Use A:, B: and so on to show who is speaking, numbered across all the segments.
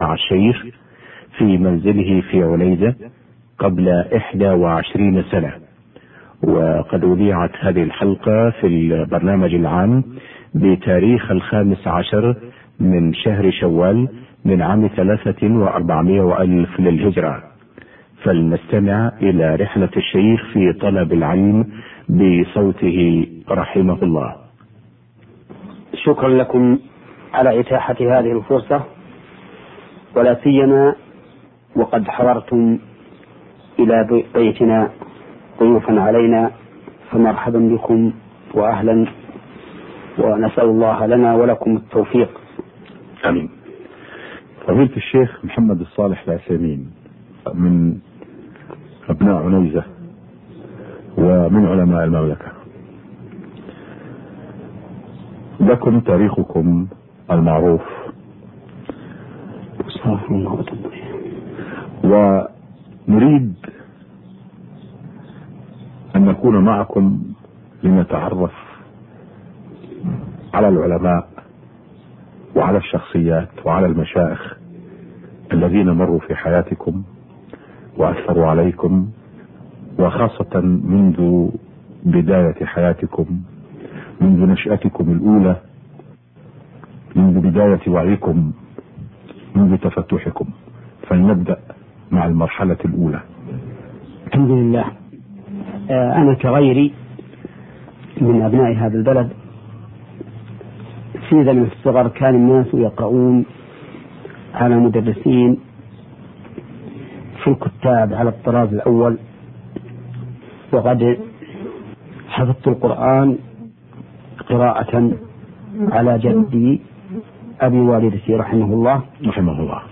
A: مع الشيخ في منزله في عنيزة قبل إحدى وعشرين سنة. وقد أذيعت هذه الحلقة في البرنامج العام بتاريخ الخامس عشر من شهر شوال من عام ثلاثة وأربعمائة وألف للهجرة. فلنستمع إلى رحلة الشيخ في طلب العلم بصوته رحمه الله.
B: شكرا لكم على إتاحة هذه الفرصة. ولا سيما وقد حضرتم إلى بيتنا ضيوفا علينا فمرحبا بكم وأهلا ونسأل الله لنا ولكم التوفيق.
A: آمين.
C: فضيلة الشيخ محمد الصالح العثيمين من أبناء عنيزة ومن علماء المملكة. لكم تاريخكم المعروف ونريد أن نكون معكم لنتعرف على العلماء وعلى الشخصيات وعلى المشايخ الذين مروا في حياتكم وأثروا عليكم وخاصة منذ بداية حياتكم منذ نشأتكم الأولى منذ بداية وعيكم منذ تفتحكم. فلنبدأ مع المرحلة الأولى.
B: الحمد لله. آه، أنا كغيري من أبناء هذا البلد. في زمن الصغر كان الناس يقرؤون على مدرسين في الكتاب على الطراز الأول. وقد حفظت القرآن قراءة على جدي. أبي والدتي رحمه الله
C: رحمه الله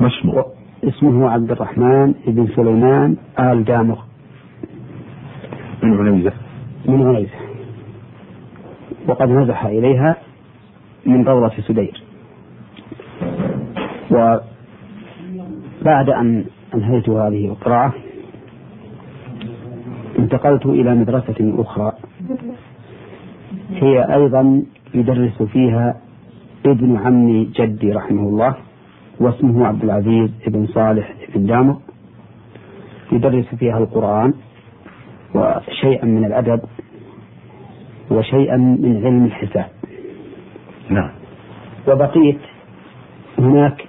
C: ما اسمه؟
B: اسمه عبد الرحمن بن سليمان آل دامغ
C: من عنيزة.
B: من عنيزة. وقد نزح إليها من دورة سدير. وبعد أن أنهيت هذه القراءة انتقلت إلى مدرسة أخرى. هي أيضا يدرس فيها ابن عم جدي رحمه الله واسمه عبد العزيز بن صالح بن دامر يدرس فيها القرآن وشيئا من الأدب وشيئا من علم الحساب.
C: نعم.
B: وبقيت هناك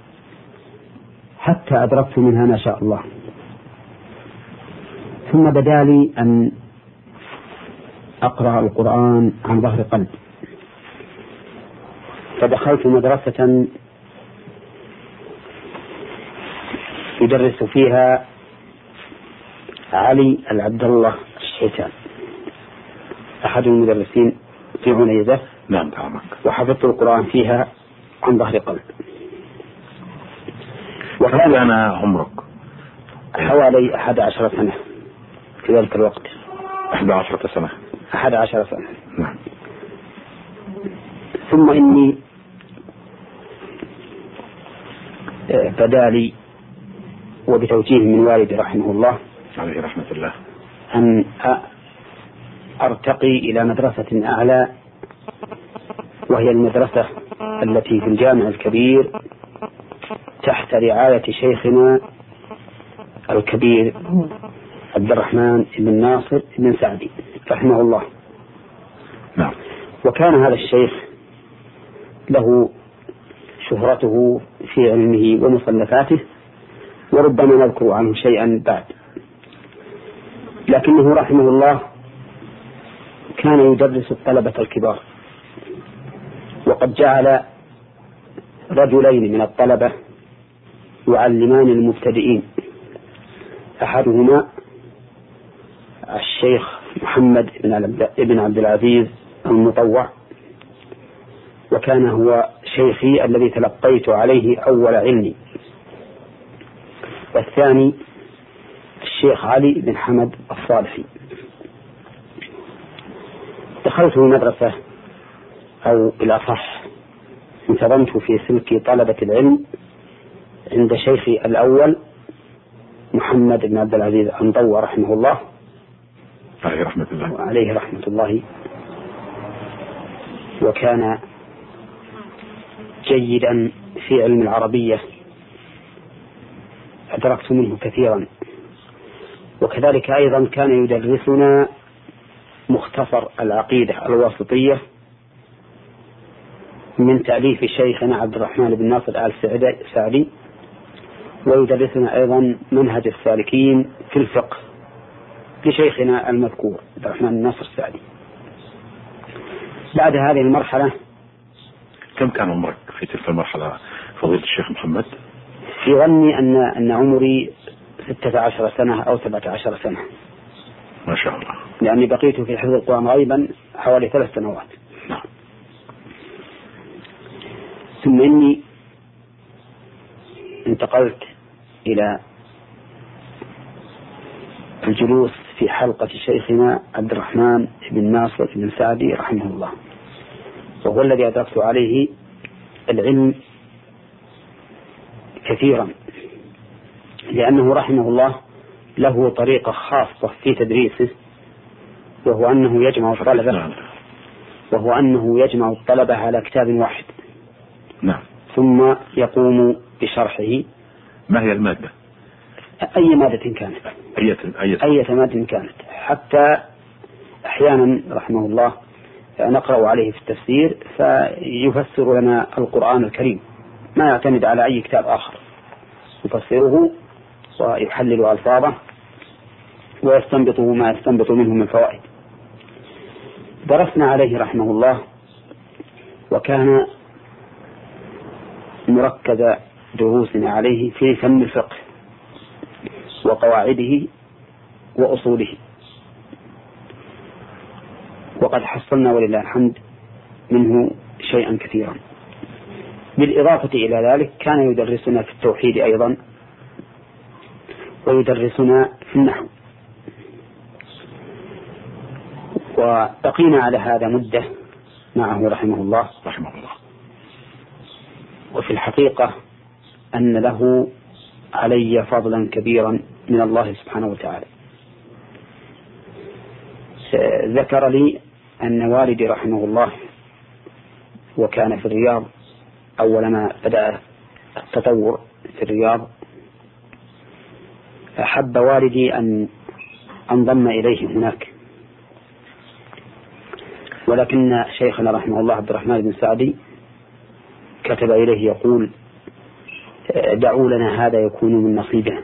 B: حتى أدركت منها ما شاء الله. ثم بدأ لي أن أقرأ القرآن عن ظهر قلب فدخلت مدرسة يدرس فيها علي العبد الله الشيتان أحد المدرسين في عنيزة
C: نعم دعمك
B: وحفظت القرآن فيها عن ظهر قلب.
C: وكان أنا عمرك؟
B: حوالي أحد عشر سنة في ذلك الوقت.
C: أحد عشرة سنة.
B: أحد عشر سنة.
C: نعم.
B: ثم إني بدا لي وبتوجيه من والدي رحمه الله
C: عليه رحمة الله.
B: أن أرتقي إلى مدرسة أعلى وهي المدرسة التي في الجامع الكبير تحت رعاية شيخنا الكبير عبد الرحمن بن ناصر بن سعدي رحمه الله.
C: نعم.
B: وكان هذا الشيخ له شهرته في علمه ومصنفاته وربما نذكر عنه شيئا بعد. لكنه رحمه الله كان يدرس الطلبة الكبار وقد جعل رجلين من الطلبة يعلمان المبتدئين أحدهما الشيخ محمد بن عبد العزيز المطوع وكان هو شيخي الذي تلقيت عليه أول علمي. والثاني الشيخ علي بن حمد الصالحي. دخلت المدرسة أو بالأصح انتظمت في سلك طلبة العلم عند شيخي الأول محمد بن عبد العزيز المطوع رحمه الله.
C: عليه رحمة الله.
B: وعليه رحمة الله. وكان جيدا في علم العربية. أدركت منه كثيرا. وكذلك أيضا كان يدرسنا مختصر العقيدة الواسطية من تأليف شيخنا عبد الرحمن بن ناصر آل سعدي ويدرسنا أيضا منهج السالكين في الفقه لشيخنا المذكور عبد الرحمن بن ناصر السعدي بعد هذه المرحلة
C: كم كان عمرك في تلك المرحلة فضيلة الشيخ محمد؟
B: في ظني أن أن عمري ستة عشر سنة أو سبعة عشر سنة.
C: ما شاء الله.
B: لأني بقيت في حفظ القرآن غيبا حوالي ثلاث سنوات.
C: نعم.
B: ثم إني انتقلت إلى الجلوس في حلقة شيخنا عبد الرحمن بن ناصر بن سعدي رحمه الله. وهو الذي أدركت عليه العلم كثيرا. لأنه رحمه الله له طريقة خاصة في تدريسه وهو أنه يجمع الطلبة.
C: نعم.
B: وهو أنه يجمع الطلبة على كتاب واحد.
C: نعم.
B: ثم يقوم بشرحه.
C: ما هي المادة؟
B: أي مادة كانت؟
C: أية أية.
B: أية مادة كانت؟ حتى أحيانا رحمه الله نقرأ عليه في التفسير فيفسر لنا القرآن الكريم. ما يعتمد على أي كتاب آخر. يفسره ويحلل ألفاظه ويستنبط ما يستنبط منه من فوائد. درسنا عليه رحمه الله وكان مركز دروسنا عليه في فن الفقه وقواعده وأصوله. وقد حصلنا ولله الحمد منه شيئا كثيرا. بالإضافة إلى ذلك كان يدرسنا في التوحيد أيضا ويدرسنا في النحو. وبقينا على هذا مدة معه رحمه الله.
C: رحمه الله.
B: وفي الحقيقة أن له علي فضلا كبيرا من الله سبحانه وتعالى. ذكر لي أن والدي رحمه الله وكان في الرياض أول ما بدأ التطور في الرياض. أحب والدي أن أنضم إليه هناك. ولكن شيخنا رحمه الله عبد الرحمن بن سعدي كتب إليه يقول دعوا لنا هذا يكون من نصيبنا.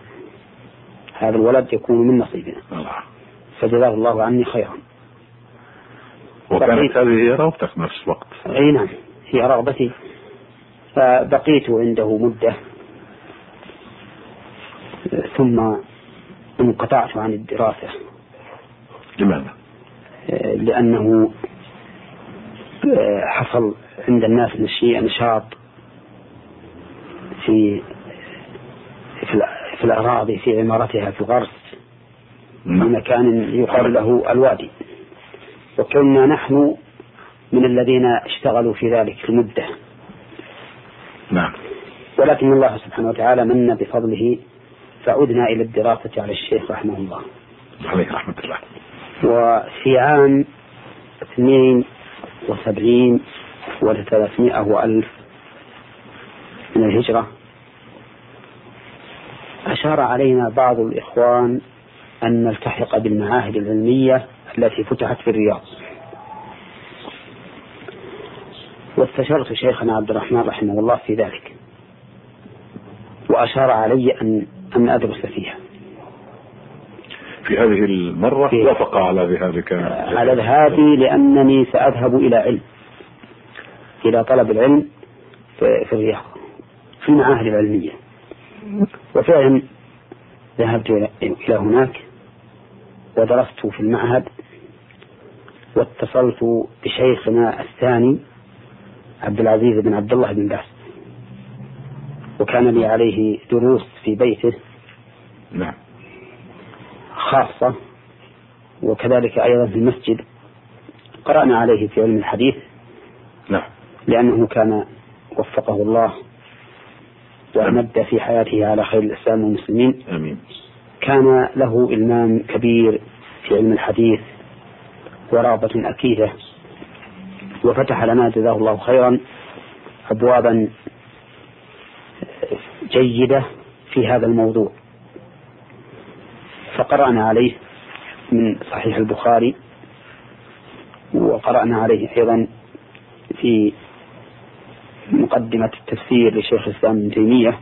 B: هذا الولد يكون من نصيبنا. فجزاه الله عني خيرا.
C: وكانت هذه هي رغبتك في نفس الوقت.
B: أي نعم هي رغبتي. فبقيت عنده مدة ثم انقطعت عن الدراسة.
C: لماذا؟
B: لأنه حصل عند الناس نشاط في في الأ- في الأراضي في عمارتها في الغرس في
C: نعم.
B: مكان يقال له الوادي. وكنا نحن من الذين اشتغلوا في ذلك المدة.
C: نعم.
B: ولكن الله سبحانه وتعالى من بفضله فعدنا إلى الدراسة على الشيخ رحمه الله.
C: عليه رحمة الله.
B: وفي عام اثنين وسبعين وثلاثمائة وألف من الهجرة. أشار علينا بعض الإخوان أن نلتحق بالمعاهد العلمية التي فتحت في الرياض. واستشرت شيخنا عبد الرحمن رحمه الله في ذلك. وأشار علي أن أن أدرس فيها.
C: في هذه المرة وافق على ذلك.
B: على ذهابي لأنني سأذهب إلى علم. إلى طلب العلم في في الرياض. في المعاهد العلمية. وفعلا ذهبت إلى هناك. ودرست في المعهد واتصلت بشيخنا الثاني عبد العزيز بن عبد الله بن باز وكان لي عليه دروس في بيته.
C: نعم.
B: خاصة وكذلك أيضا في المسجد. قرأنا عليه في علم الحديث.
C: نعم.
B: لأنه كان وفقه الله وأمد في حياته على خير الإسلام والمسلمين.
C: آمين.
B: كان له إلمام كبير في علم الحديث ورغبة أكيدة وفتح لنا جزاه الله خيرا أبوابا جيدة في هذا الموضوع. فقرأنا عليه من صحيح البخاري وقرأنا عليه أيضا في مقدمة التفسير لشيخ الإسلام ابن تيمية.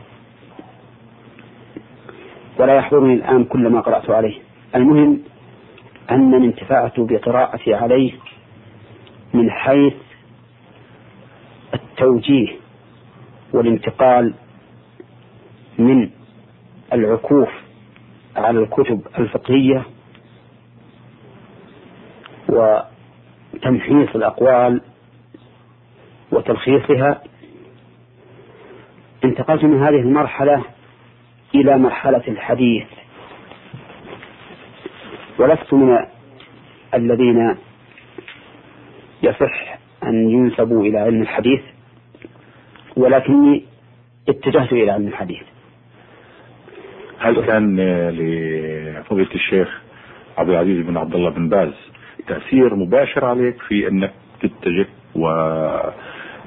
B: ولا يحضرني الآن كل ما قرأت عليه. المهم أنني انتفعت بقراءتي عليه من حيث التوجيه والانتقال من العكوف على الكتب الفقهية وتمحيص الأقوال وتلخيصها انتقلت من هذه المرحلة إلى مرحلة الحديث. ولست من الذين يصح أن ينسبوا إلى علم الحديث ولكني اتجهت إلى علم الحديث.
C: هل كان لفضيلة الشيخ عبد العزيز بن عبد الله بن باز تأثير مباشر عليك في أنك تتجه و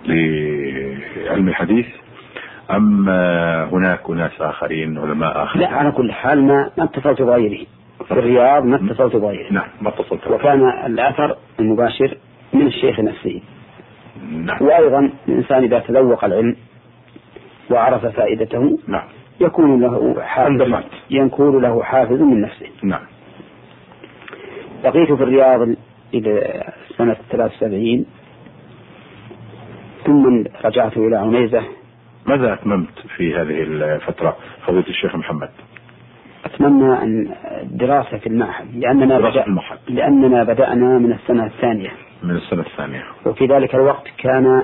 C: لعلم الحديث؟ أم هناك أناس آخرين علماء آخرين؟
B: لا على كل حال ما ما اتصلت بغيره في الرياض ما اتصلت بغيره
C: نعم ما اتصلت
B: وكان الأثر المباشر من الشيخ نفسه
C: نعم.
B: وأيضا الإنسان إذا تذوق العلم وعرف فائدته
C: نعم.
B: يكون له حافظ. يكون له حافظ من نفسه.
C: نعم.
B: بقيت في الرياض إلى سنة 73 ثم رجعت إلى عنيزة
C: ماذا أتممت في هذه الفترة فضيلة الشيخ محمد؟
B: أتمنى أن الدراسة في المعهد لأننا
C: دراسة
B: بدأ
C: المعهد.
B: لأننا بدأنا من السنة الثانية.
C: من السنة الثانية.
B: وفي ذلك الوقت كان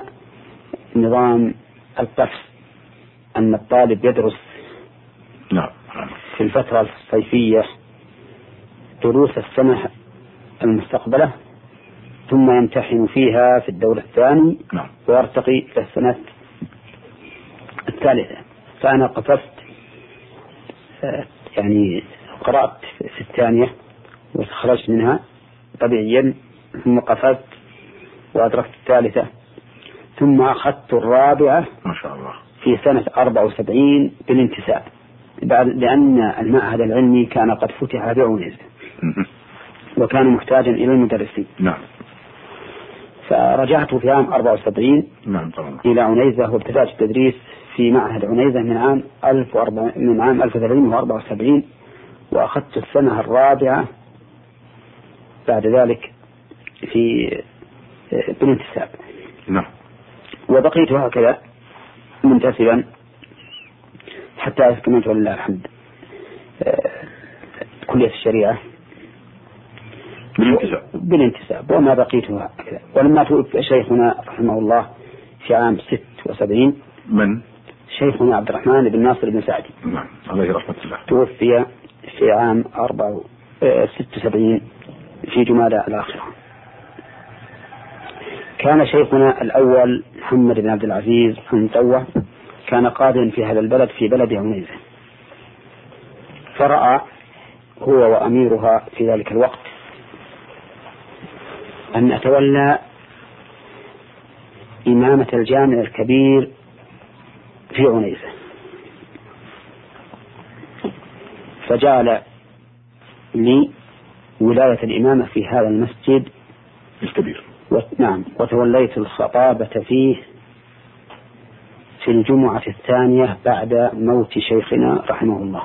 B: نظام القفز أن الطالب يدرس
C: نعم.
B: في الفترة الصيفية دروس السنة المستقبلة ثم يمتحن فيها في الدور الثاني
C: نعم.
B: ويرتقي إلى السنة الثالثة. فأنا قفزت آه، يعني قرأت في الثانية وخرجت منها طبيعيا ثم قفزت وأدركت الثالثة. ثم أخذت الرابعة
C: ما شاء الله.
B: في سنة 74 بالانتساب. بعد لأن المعهد العلمي كان قد فتح بعونز. وكان محتاجا إلى المدرسين.
C: نعم.
B: فرجعت في عام 74
C: نعم طبعا.
B: إلى عنيزة وابتدأت التدريس في معهد عنيزة من عام 1400 من عام 1374 وأخذت السنة الرابعة بعد ذلك في بالانتساب
C: نعم.
B: وبقيت هكذا منتسبا حتى أكملت ولله الحمد. آه، كلية الشريعة.
C: بالانتساب
B: بالانتساب وما بقيت هكذا. ولما توفي شيخنا رحمه الله في عام 76
C: من؟
B: شيخنا عبد الرحمن بن ناصر بن سعدي
C: نعم عليه رحمة الله.
B: توفي في عام 4 آه، 76 في جمادى الآخرة. كان شيخنا الأول محمد بن عبد العزيز المطوع كان قاضيا في هذا البلد في بلد عنيزة فرأى هو وأميرها في ذلك الوقت أن أتولى إمامة الجامع الكبير في عنيزة فجعل لي ولاية الإمامة في هذا المسجد.
C: الكبير.
B: و- نعم وتوليت الخطابة فيه في الجمعة الثانية بعد موت شيخنا رحمه الله.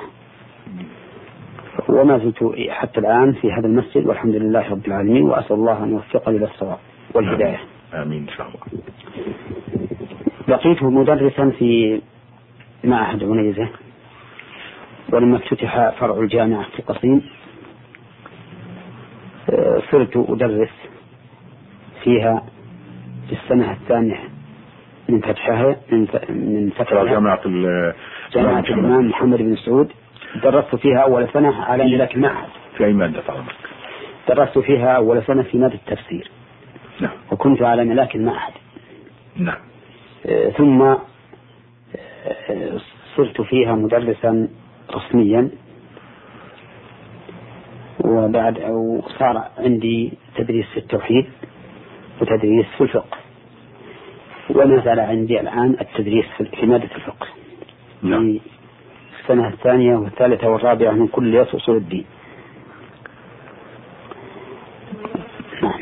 B: وما زلت حتى الآن في هذا المسجد والحمد لله رب العالمين وأسأل الله أن يوفقني إلى الصواب والهداية
C: آمين إن شاء الله.
B: بقيت مدرسا في معهد عنيزة ولما افتتح فرع الجامعة في قصيم آه، صرت أدرس فيها في السنة الثانية من فتحها من من فتحها.
C: جامعة
B: جامعة
C: محمد.
B: الإمام محمد بن سعود. درست فيها أول سنة على ملاك المعهد
C: في أي مادة تعلمك
B: درست فيها أول سنة في مادة التفسير.
C: نعم.
B: وكنت على ملاك المعهد
C: نعم.
B: ثم آه، صرت فيها مدرسا رسميا. وبعد أو صار عندي تدريس في التوحيد وتدريس في الفقه. وما زال عندي الآن التدريس في- مادة الفقه.
C: نعم.
B: في السنة الثانية والثالثة والرابعة من كل أصول الدين. نعم.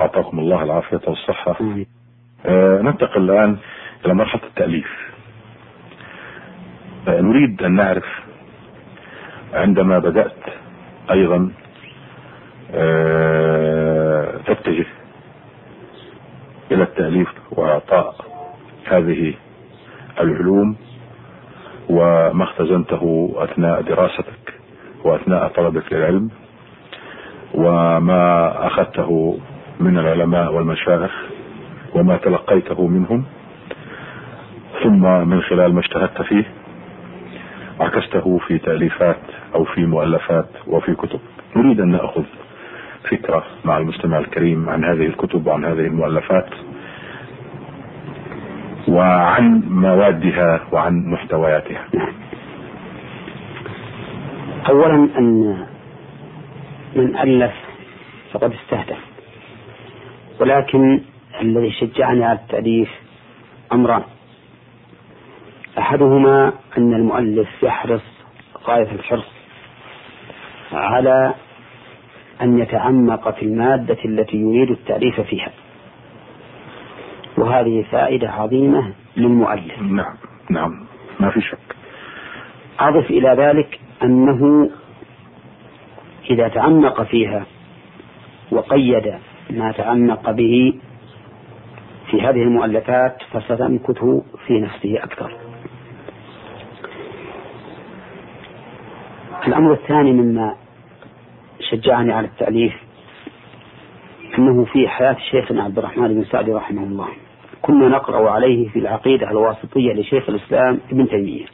C: أعطاكم الله العافية والصحة.
B: آمين.
C: آه، ننتقل الآن إلى مرحلة التأليف. آه، نريد أن نعرف عندما بدأت أيضا آه، تتجه إلى التأليف وإعطاء هذه العلوم وما اختزنته أثناء دراستك وأثناء طلبك للعلم وما أخذته من العلماء والمشايخ وما تلقيته منهم. ثم من خلال ما اجتهدت فيه عكسته في تأليفات أو في مؤلفات وفي كتب. نريد أن نأخذ فكرة مع المستمع الكريم عن هذه الكتب وعن هذه المؤلفات وعن موادها وعن محتوياتها.
B: أولا أن من ألف فقد استهدف ولكن الذي شجعني على التأليف أمران. أحدهما أن المؤلف يحرص غاية الحرص على أن يتعمق في المادة التي يريد التأليف فيها. وهذه فائدة عظيمة للمؤلف.
C: نعم نعم ما في شك.
B: أضف إلى ذلك أنه إذا تعمق فيها وقيد ما تعمق به في هذه المؤلفات فستمكث في نفسه أكثر. الأمر الثاني مما شجعني على التأليف أنه في حياة شيخنا عبد الرحمن بن سعد رحمه الله. كنا نقرأ عليه في العقيدة الواسطية لشيخ الإسلام ابن تيمية.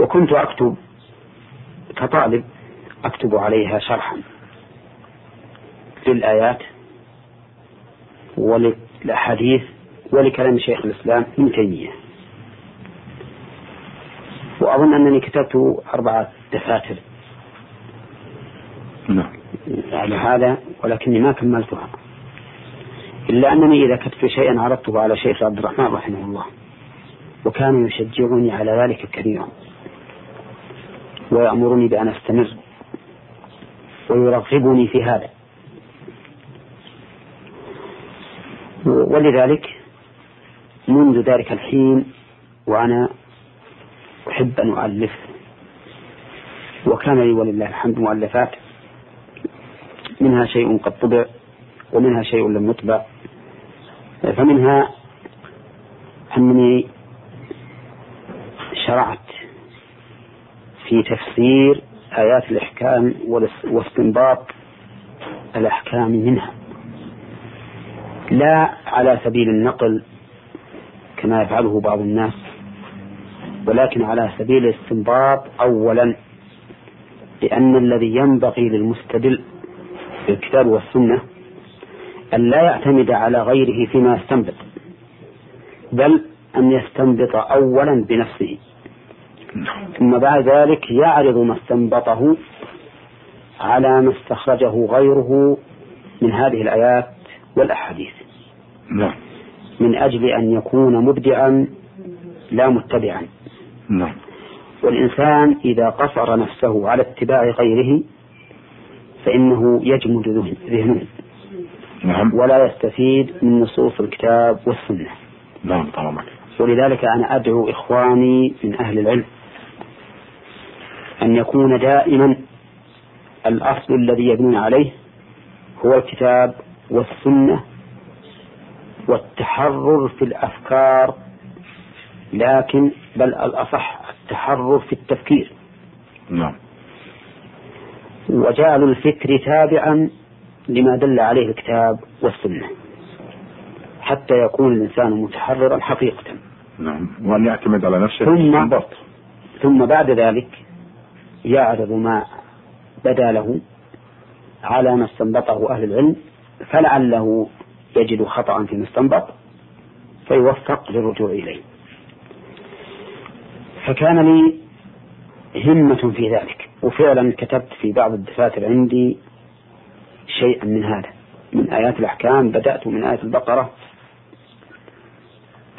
B: وكنت أكتب كطالب أكتب عليها شرحا للآيات وللأحاديث ولكلام شيخ الإسلام ابن تيمية. وأظن أنني كتبت أربعة دفاتر
C: نعم.
B: على هذا ولكني ما كملتها. إلا أنني إذا كتبت شيئا عرضته على شيخ عبد الرحمن رحمه الله وكان يشجعني على ذلك كثيرا. ويأمرني بأن أستمر ويرغبني في هذا. ولذلك منذ ذلك الحين وأنا أحب أن أؤلف وكان لي ولله الحمد مؤلفات منها شيء قد طبع ومنها شيء لم يطبع فمنها أنني شرعت في تفسير آيات الإحكام واستنباط الأحكام منها. لا على سبيل النقل كما يفعله بعض الناس ولكن على سبيل الاستنباط أولا لأن الذي ينبغي للمستدل بالكتاب والسنة أن لا يعتمد على غيره فيما يستنبط بل أن يستنبط أولا بنفسه. ثم بعد ذلك يعرض ما استنبطه على ما استخرجه غيره من هذه الآيات والأحاديث.
C: نعم.
B: من أجل أن يكون مبدعا لا متبعا.
C: نعم.
B: والإنسان إذا قصر نفسه على اتباع غيره فإنه يجمد ذهنه.
C: نعم.
B: ولا يستفيد من نصوص الكتاب والسنة.
C: نعم طبعا.
B: ولذلك أنا أدعو إخواني من أهل العلم أن يكون دائما الأصل الذي يبنون عليه هو الكتاب والسنة والتحرر في الأفكار لكن بل الأصح التحرر في التفكير.
C: نعم.
B: وجعل الفكر تابعا لما دل عليه الكتاب والسنة حتى يكون الإنسان متحررا حقيقة.
C: نعم. وأن يعتمد على نفسه
B: ثم- ثم بعد ذلك يعرض ما بدا له على ما استنبطه أهل العلم فلعله يجد خطأ فيما استنبط فيوفق للرجوع إليه. فكان لي همة في ذلك وفعلا كتبت في بعض الدفاتر عندي شيئا من هذا من آيات الأحكام بدأت من آية البقرة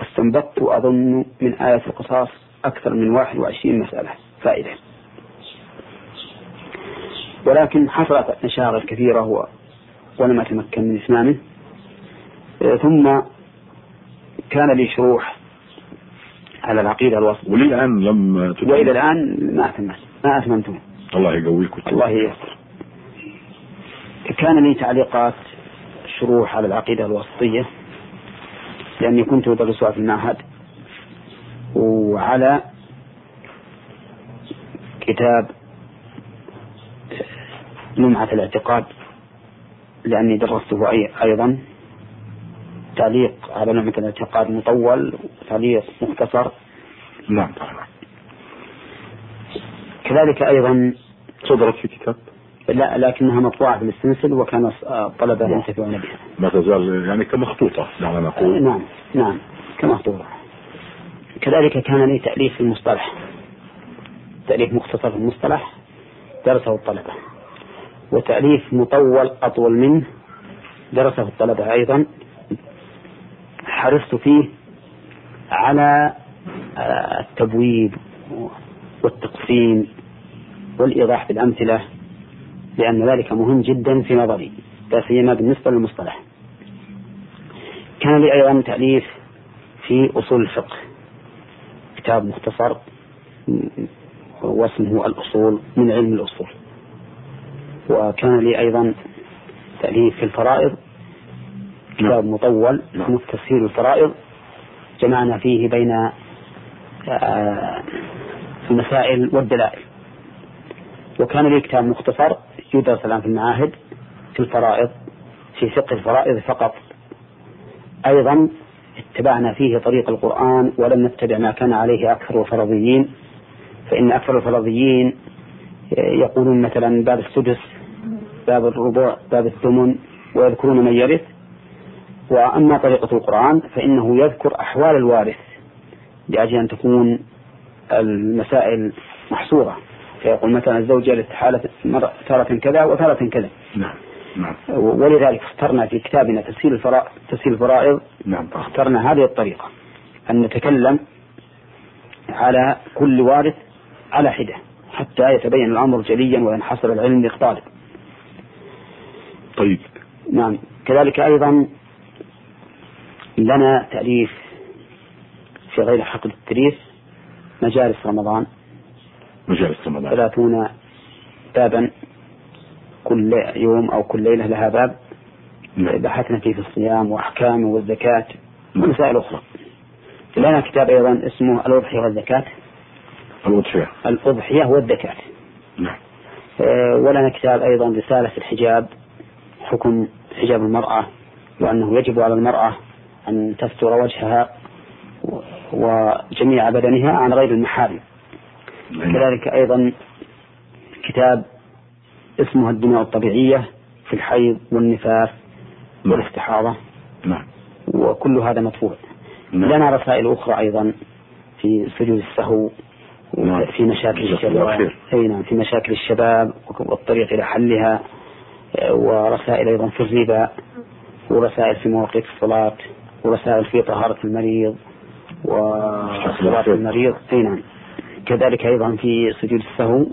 B: استنبطت أظن من آية القصاص أكثر من 21 مسألة فائدة. ولكن حصلت مشاغل كثيرة ولم أتمكن من إتمامه ثم كان لي شروح على العقيدة الوسطية
C: وللآن لم تتم
B: وإلى الآن ما أتممت ما أتممته
C: الله يقويك
B: الله ييسر. كان لي تعليقات شروح على العقيدة الوسطية لأني كنت أدرسها في المعهد وعلى كتاب لمعة الاعتقاد. لأني درسته أيضا. تعليق على لمعة الاعتقاد مطول تعليق مختصر.
C: نعم.
B: كذلك أيضا
C: صدرت في كتاب؟
B: لا لكنها مطبوعة في السلسل وكان الطلبة ينتفعون بها.
C: ما تزال يعني كمخطوطة دعنا نقول.
B: نعم نعم كمخطوطة. كذلك كان لي تأليف في المصطلح تأليف مختصر في المصطلح درسه الطلبة. وتأليف مطول أطول منه درسه الطلبة أيضا. حرصت فيه على آه، التبويب والتقسيم والإيضاح بالأمثلة لأن ذلك مهم جدا في نظري لا سيما بالنسبة للمصطلح. كان لي أيضا تأليف في أصول الفقه كتاب مختصر واسمه الأصول من علم الأصول. وكان لي أيضا تأليف في الفرائض كتاب
C: نعم.
B: مطول
C: نعم.
B: اسمه تفسير الفرائض جمعنا فيه بين آه، المسائل والدلائل وكان لي كتاب مختصر يدرس الآن في المعاهد في الفرائض في فقه الفرائض فقط أيضا اتبعنا فيه طريق القرآن ولم نتبع ما كان عليه أكثر الفرضيين فإن أكثر الفرضيين يقولون مثلا باب السدس باب الربوع باب الثمن ويذكرون من يرث. وأما طريقة القرآن فإنه يذكر أحوال الوارث لأجل أن تكون المسائل محصورة. فيقول مثلا الزوج يرث حالة تارة كذا وتارة كذا.
C: نعم نعم.
B: ولذلك اخترنا في كتابنا تفسير الفرائض تفسير الفرائض.
C: نعم
B: اخترنا هذه الطريقة أن نتكلم على كل وارث على حدة حتى يتبين الأمر جليا وينحصر العلم للطالب
C: طيب.
B: نعم. كذلك أيضا لنا تأليف في غير حقل التدريس مجالس رمضان.
C: مجالس رمضان.
B: ثلاثون بابا كل يوم أو كل ليلة لها باب.
C: نعم.
B: بحثنا فيه في الصيام وأحكامه والزكاة. ومسائل أخرى. لنا كتاب أيضا اسمه الأضحية والزكاة.
C: الأضحية.
B: الأضحية والزكاة.
C: نعم.
B: آه، ولنا كتاب أيضا رسالة في الحجاب. حكم حجاب المرأة وأنه يجب على المرأة أن تستر وجهها وجميع بدنها عن غير المحارم
C: نعم.
B: كذلك أيضا كتاب اسمه الدماء الطبيعية في الحيض والنفاس والاستحاضة
C: نعم
B: وكل هذا مطبوع
C: نعم.
B: لنا رسائل أخرى أيضا في سجود السهو
C: نعم.
B: في مشاكل الشباب. أي نعم في مشاكل الشباب والطريق إلى حلها ورسائل أيضا في الربا ورسائل في مواقيت الصلاة ورسائل في طهارة المريض وصلاة. المريض. أي نعم. كذلك أيضا في سجود السهو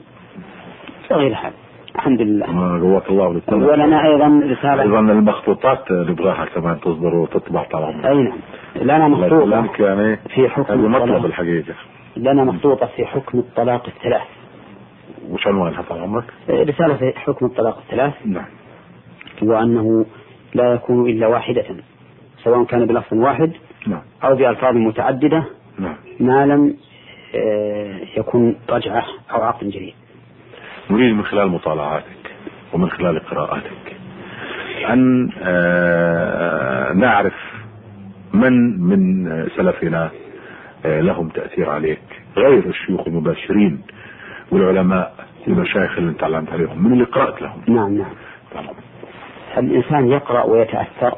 B: وغير هذا. الحمد لله.
C: قواك الله وللسلام
B: ولنا أيضا رسالة.
C: أيضا المخطوطات نبغاها كمان تصدر وتطبع طبعا.
B: أي نعم. لنا
C: يسلمك يعني.
B: في حكم
C: هذا مطلب الحقيقة.
B: لنا مخطوطة في حكم الطلاق الثلاث.
C: وش عنوانها طال عمرك؟
B: رسالة في حكم الطلاق الثلاث.
C: نعم.
B: وأنه لا يكون إلا واحدة سواء كان بلفظ واحد
C: نعم.
B: أو بألفاظ متعددة.
C: نعم.
B: ما لم آه، يكون رجعة أو عقد جديد
C: نريد من خلال مطالعاتك ومن خلال قراءاتك أن آه، نعرف من من سلفنا آه، لهم تأثير عليك. غير الشيوخ المباشرين والعلماء والمشايخ اللي انت علمت عليهم من اللي قرأت لهم.
B: نعم نعم.
C: تمام.
B: الإنسان يقرأ ويتأثر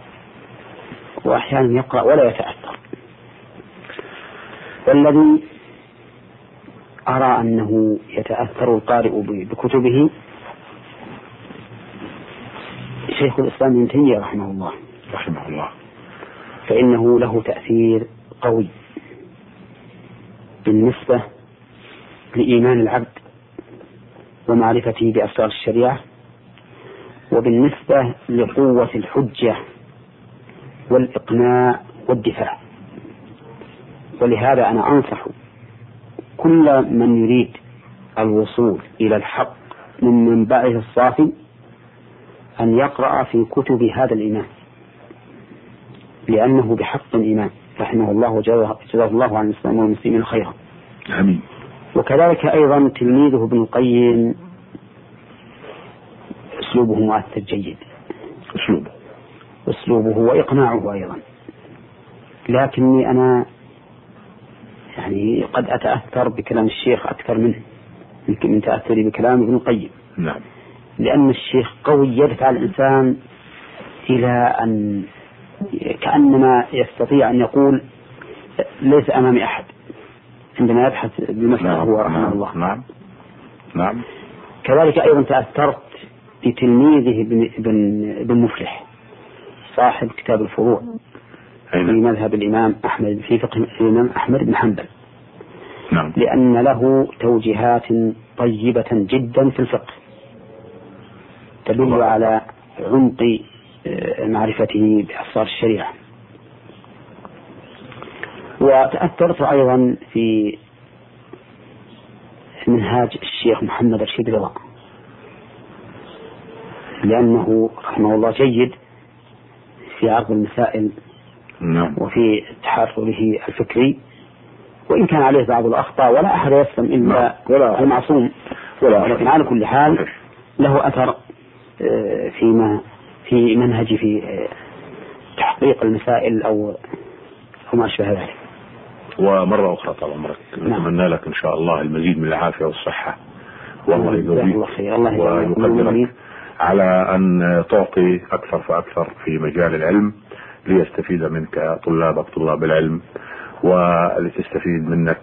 B: وأحيانا يقرأ ولا يتأثر. والذي أرى أنه يتأثر القارئ بكتبه شيخ الإسلام ابن تيمية رحمه الله.
C: رحمه الله.
B: فإنه له تأثير قوي بالنسبة لإيمان العبد ومعرفته بأسرار الشريعة وبالنسبة لقوة الحجة والإقناع والدفاع. ولهذا أنا أنصح كل من يريد الوصول إلى الحق من منبعه الصافي أن يقرأ في كتب هذا الإمام لأنه بحق إمام رحمه الله وجزاه الله عن الإسلام والمسلمين خيرا.
C: آمين.
B: وكذلك أيضا تلميذه ابن القيم أسلوبه مؤثر جيد.
C: أسلوبه.
B: أسلوبه وإقناعه أيضا. لكني أنا يعني قد أتأثر بكلام الشيخ أكثر منه. يمكن من تأثري بكلام ابن القيم.
C: نعم.
B: لأن الشيخ قوي يدفع الإنسان إلى أن كأنما يستطيع أن يقول ليس أمامي أحد. عندما يبحث بمسألة
C: نعم.
B: هو رحمه
C: نعم.
B: الله.
C: نعم. نعم.
B: كذلك أيضا تأثرت بتلميذه ابن ابن ابن مفلح صاحب كتاب الفروع في
C: أين
B: مذهب الإمام أحمد في فقه الإمام أحمد بن حنبل.
C: نعم.
B: لأن له توجيهات طيبة جدا في الفقه تدل. على عمق آه، معرفته بأسرار الشريعة. وتأثرت أيضا في منهاج الشيخ محمد رشيد رضا لأنه رحمه الله جيد في عرض المسائل
C: نعم.
B: وفي تحرره الفكري. وإن كان عليه بعض الأخطاء ولا أحد يسلم إلا
C: نعم. ولا-
B: المعصوم.
C: ولا
B: ولكن على كل حال. له أثر آه، فيما في منهجه في آه، تحقيق المسائل أو أو ما أشبه ذلك.
C: ومرة أخرى طال عمرك.
B: نعم.
C: نتمنى لك إن شاء الله المزيد من العافية والصحة. والله يقويك ويقدرك على أن تعطي أكثر فأكثر في مجال العلم ليستفيد منك طلابك طلاب العلم ولتستفيد منك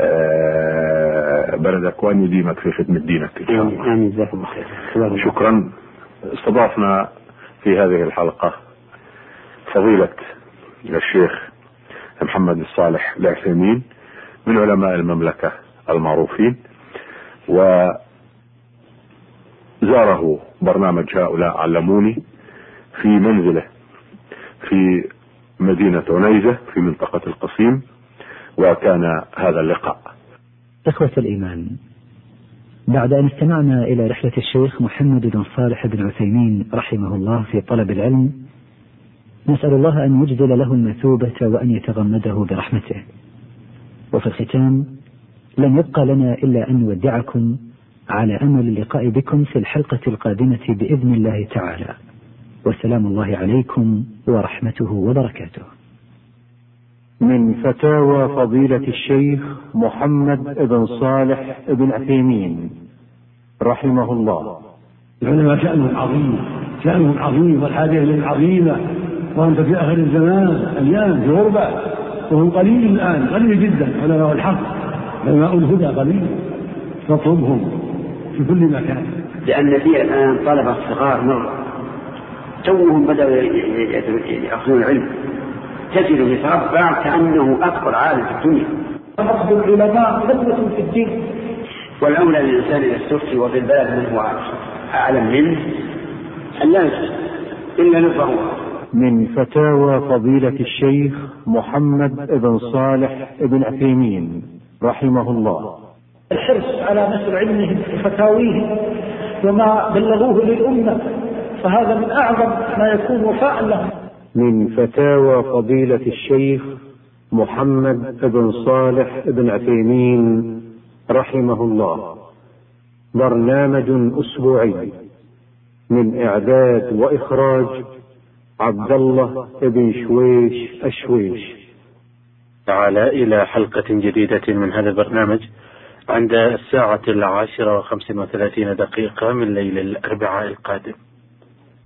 C: آه، بلدك وأن يديمك في خدمة دينك إن شاء الله.
B: آمين. جزاك الله خير.
C: شكرا. استضافنا في هذه الحلقة فضيلة الشيخ محمد الصالح العثيمين من علماء المملكة المعروفين وزاره برنامج هؤلاء علموني في منزله في مدينة عنيزة في منطقة القصيم وكان هذا اللقاء.
D: إخوة الإيمان بعد أن استمعنا إلى رحلة الشيخ محمد بن صالح بن عثيمين رحمه الله في طلب العلم نسأل الله أن يجزل له المثوبة وأن يتغمده برحمته. وفي الختام لن يبقى لنا إلا أن نودعكم على أمل اللقاء بكم في الحلقة القادمة بإذن الله تعالى. وسلام الله عليكم ورحمته وبركاته.
E: من فتاوى فضيلة الشيخ محمد بن صالح بن عثيمين رحمه الله.
F: العلماء شأنهم عظيم شأنهم عظيم والحاجة إليهم عظيمة. وأنت في آخر الزمان الآن في غربة وهم قليل الآن قليل جدا علماء الحق علماء الهدى قليل. فاطلبهم في كل مكان.
B: لأن في الآن طلبة صغار مرة توهم بدأوا يأخذون العلم. تجد يتربع كأنه أكبر عالم في الدنيا.
F: أخذ العلماء قدوة في الدين.
B: والأولى للإنسان إذا استفتي وفي البلد من هو أعلم منه أن لا يفتي إلا للضرورة
E: من فتاوى فضيلة الشيخ محمد بن صالح بن عثيمين رحمه الله.
F: الحرص على نشر علمهم وفتاويهم وما بلغوه للأمة فهذا من أعظم ما يكون وفاء لهم
E: من فتاوى فضيلة الشيخ محمد بن صالح بن عثيمين رحمه الله. برنامج أسبوعي من إعداد وإخراج عبد الله بن شويش الشويش.
G: تعالى إلى حلقة جديدة من هذا البرنامج. عند الساعة العاشرة وخمس وثلاثين دقيقة من ليل الأربعاء القادم.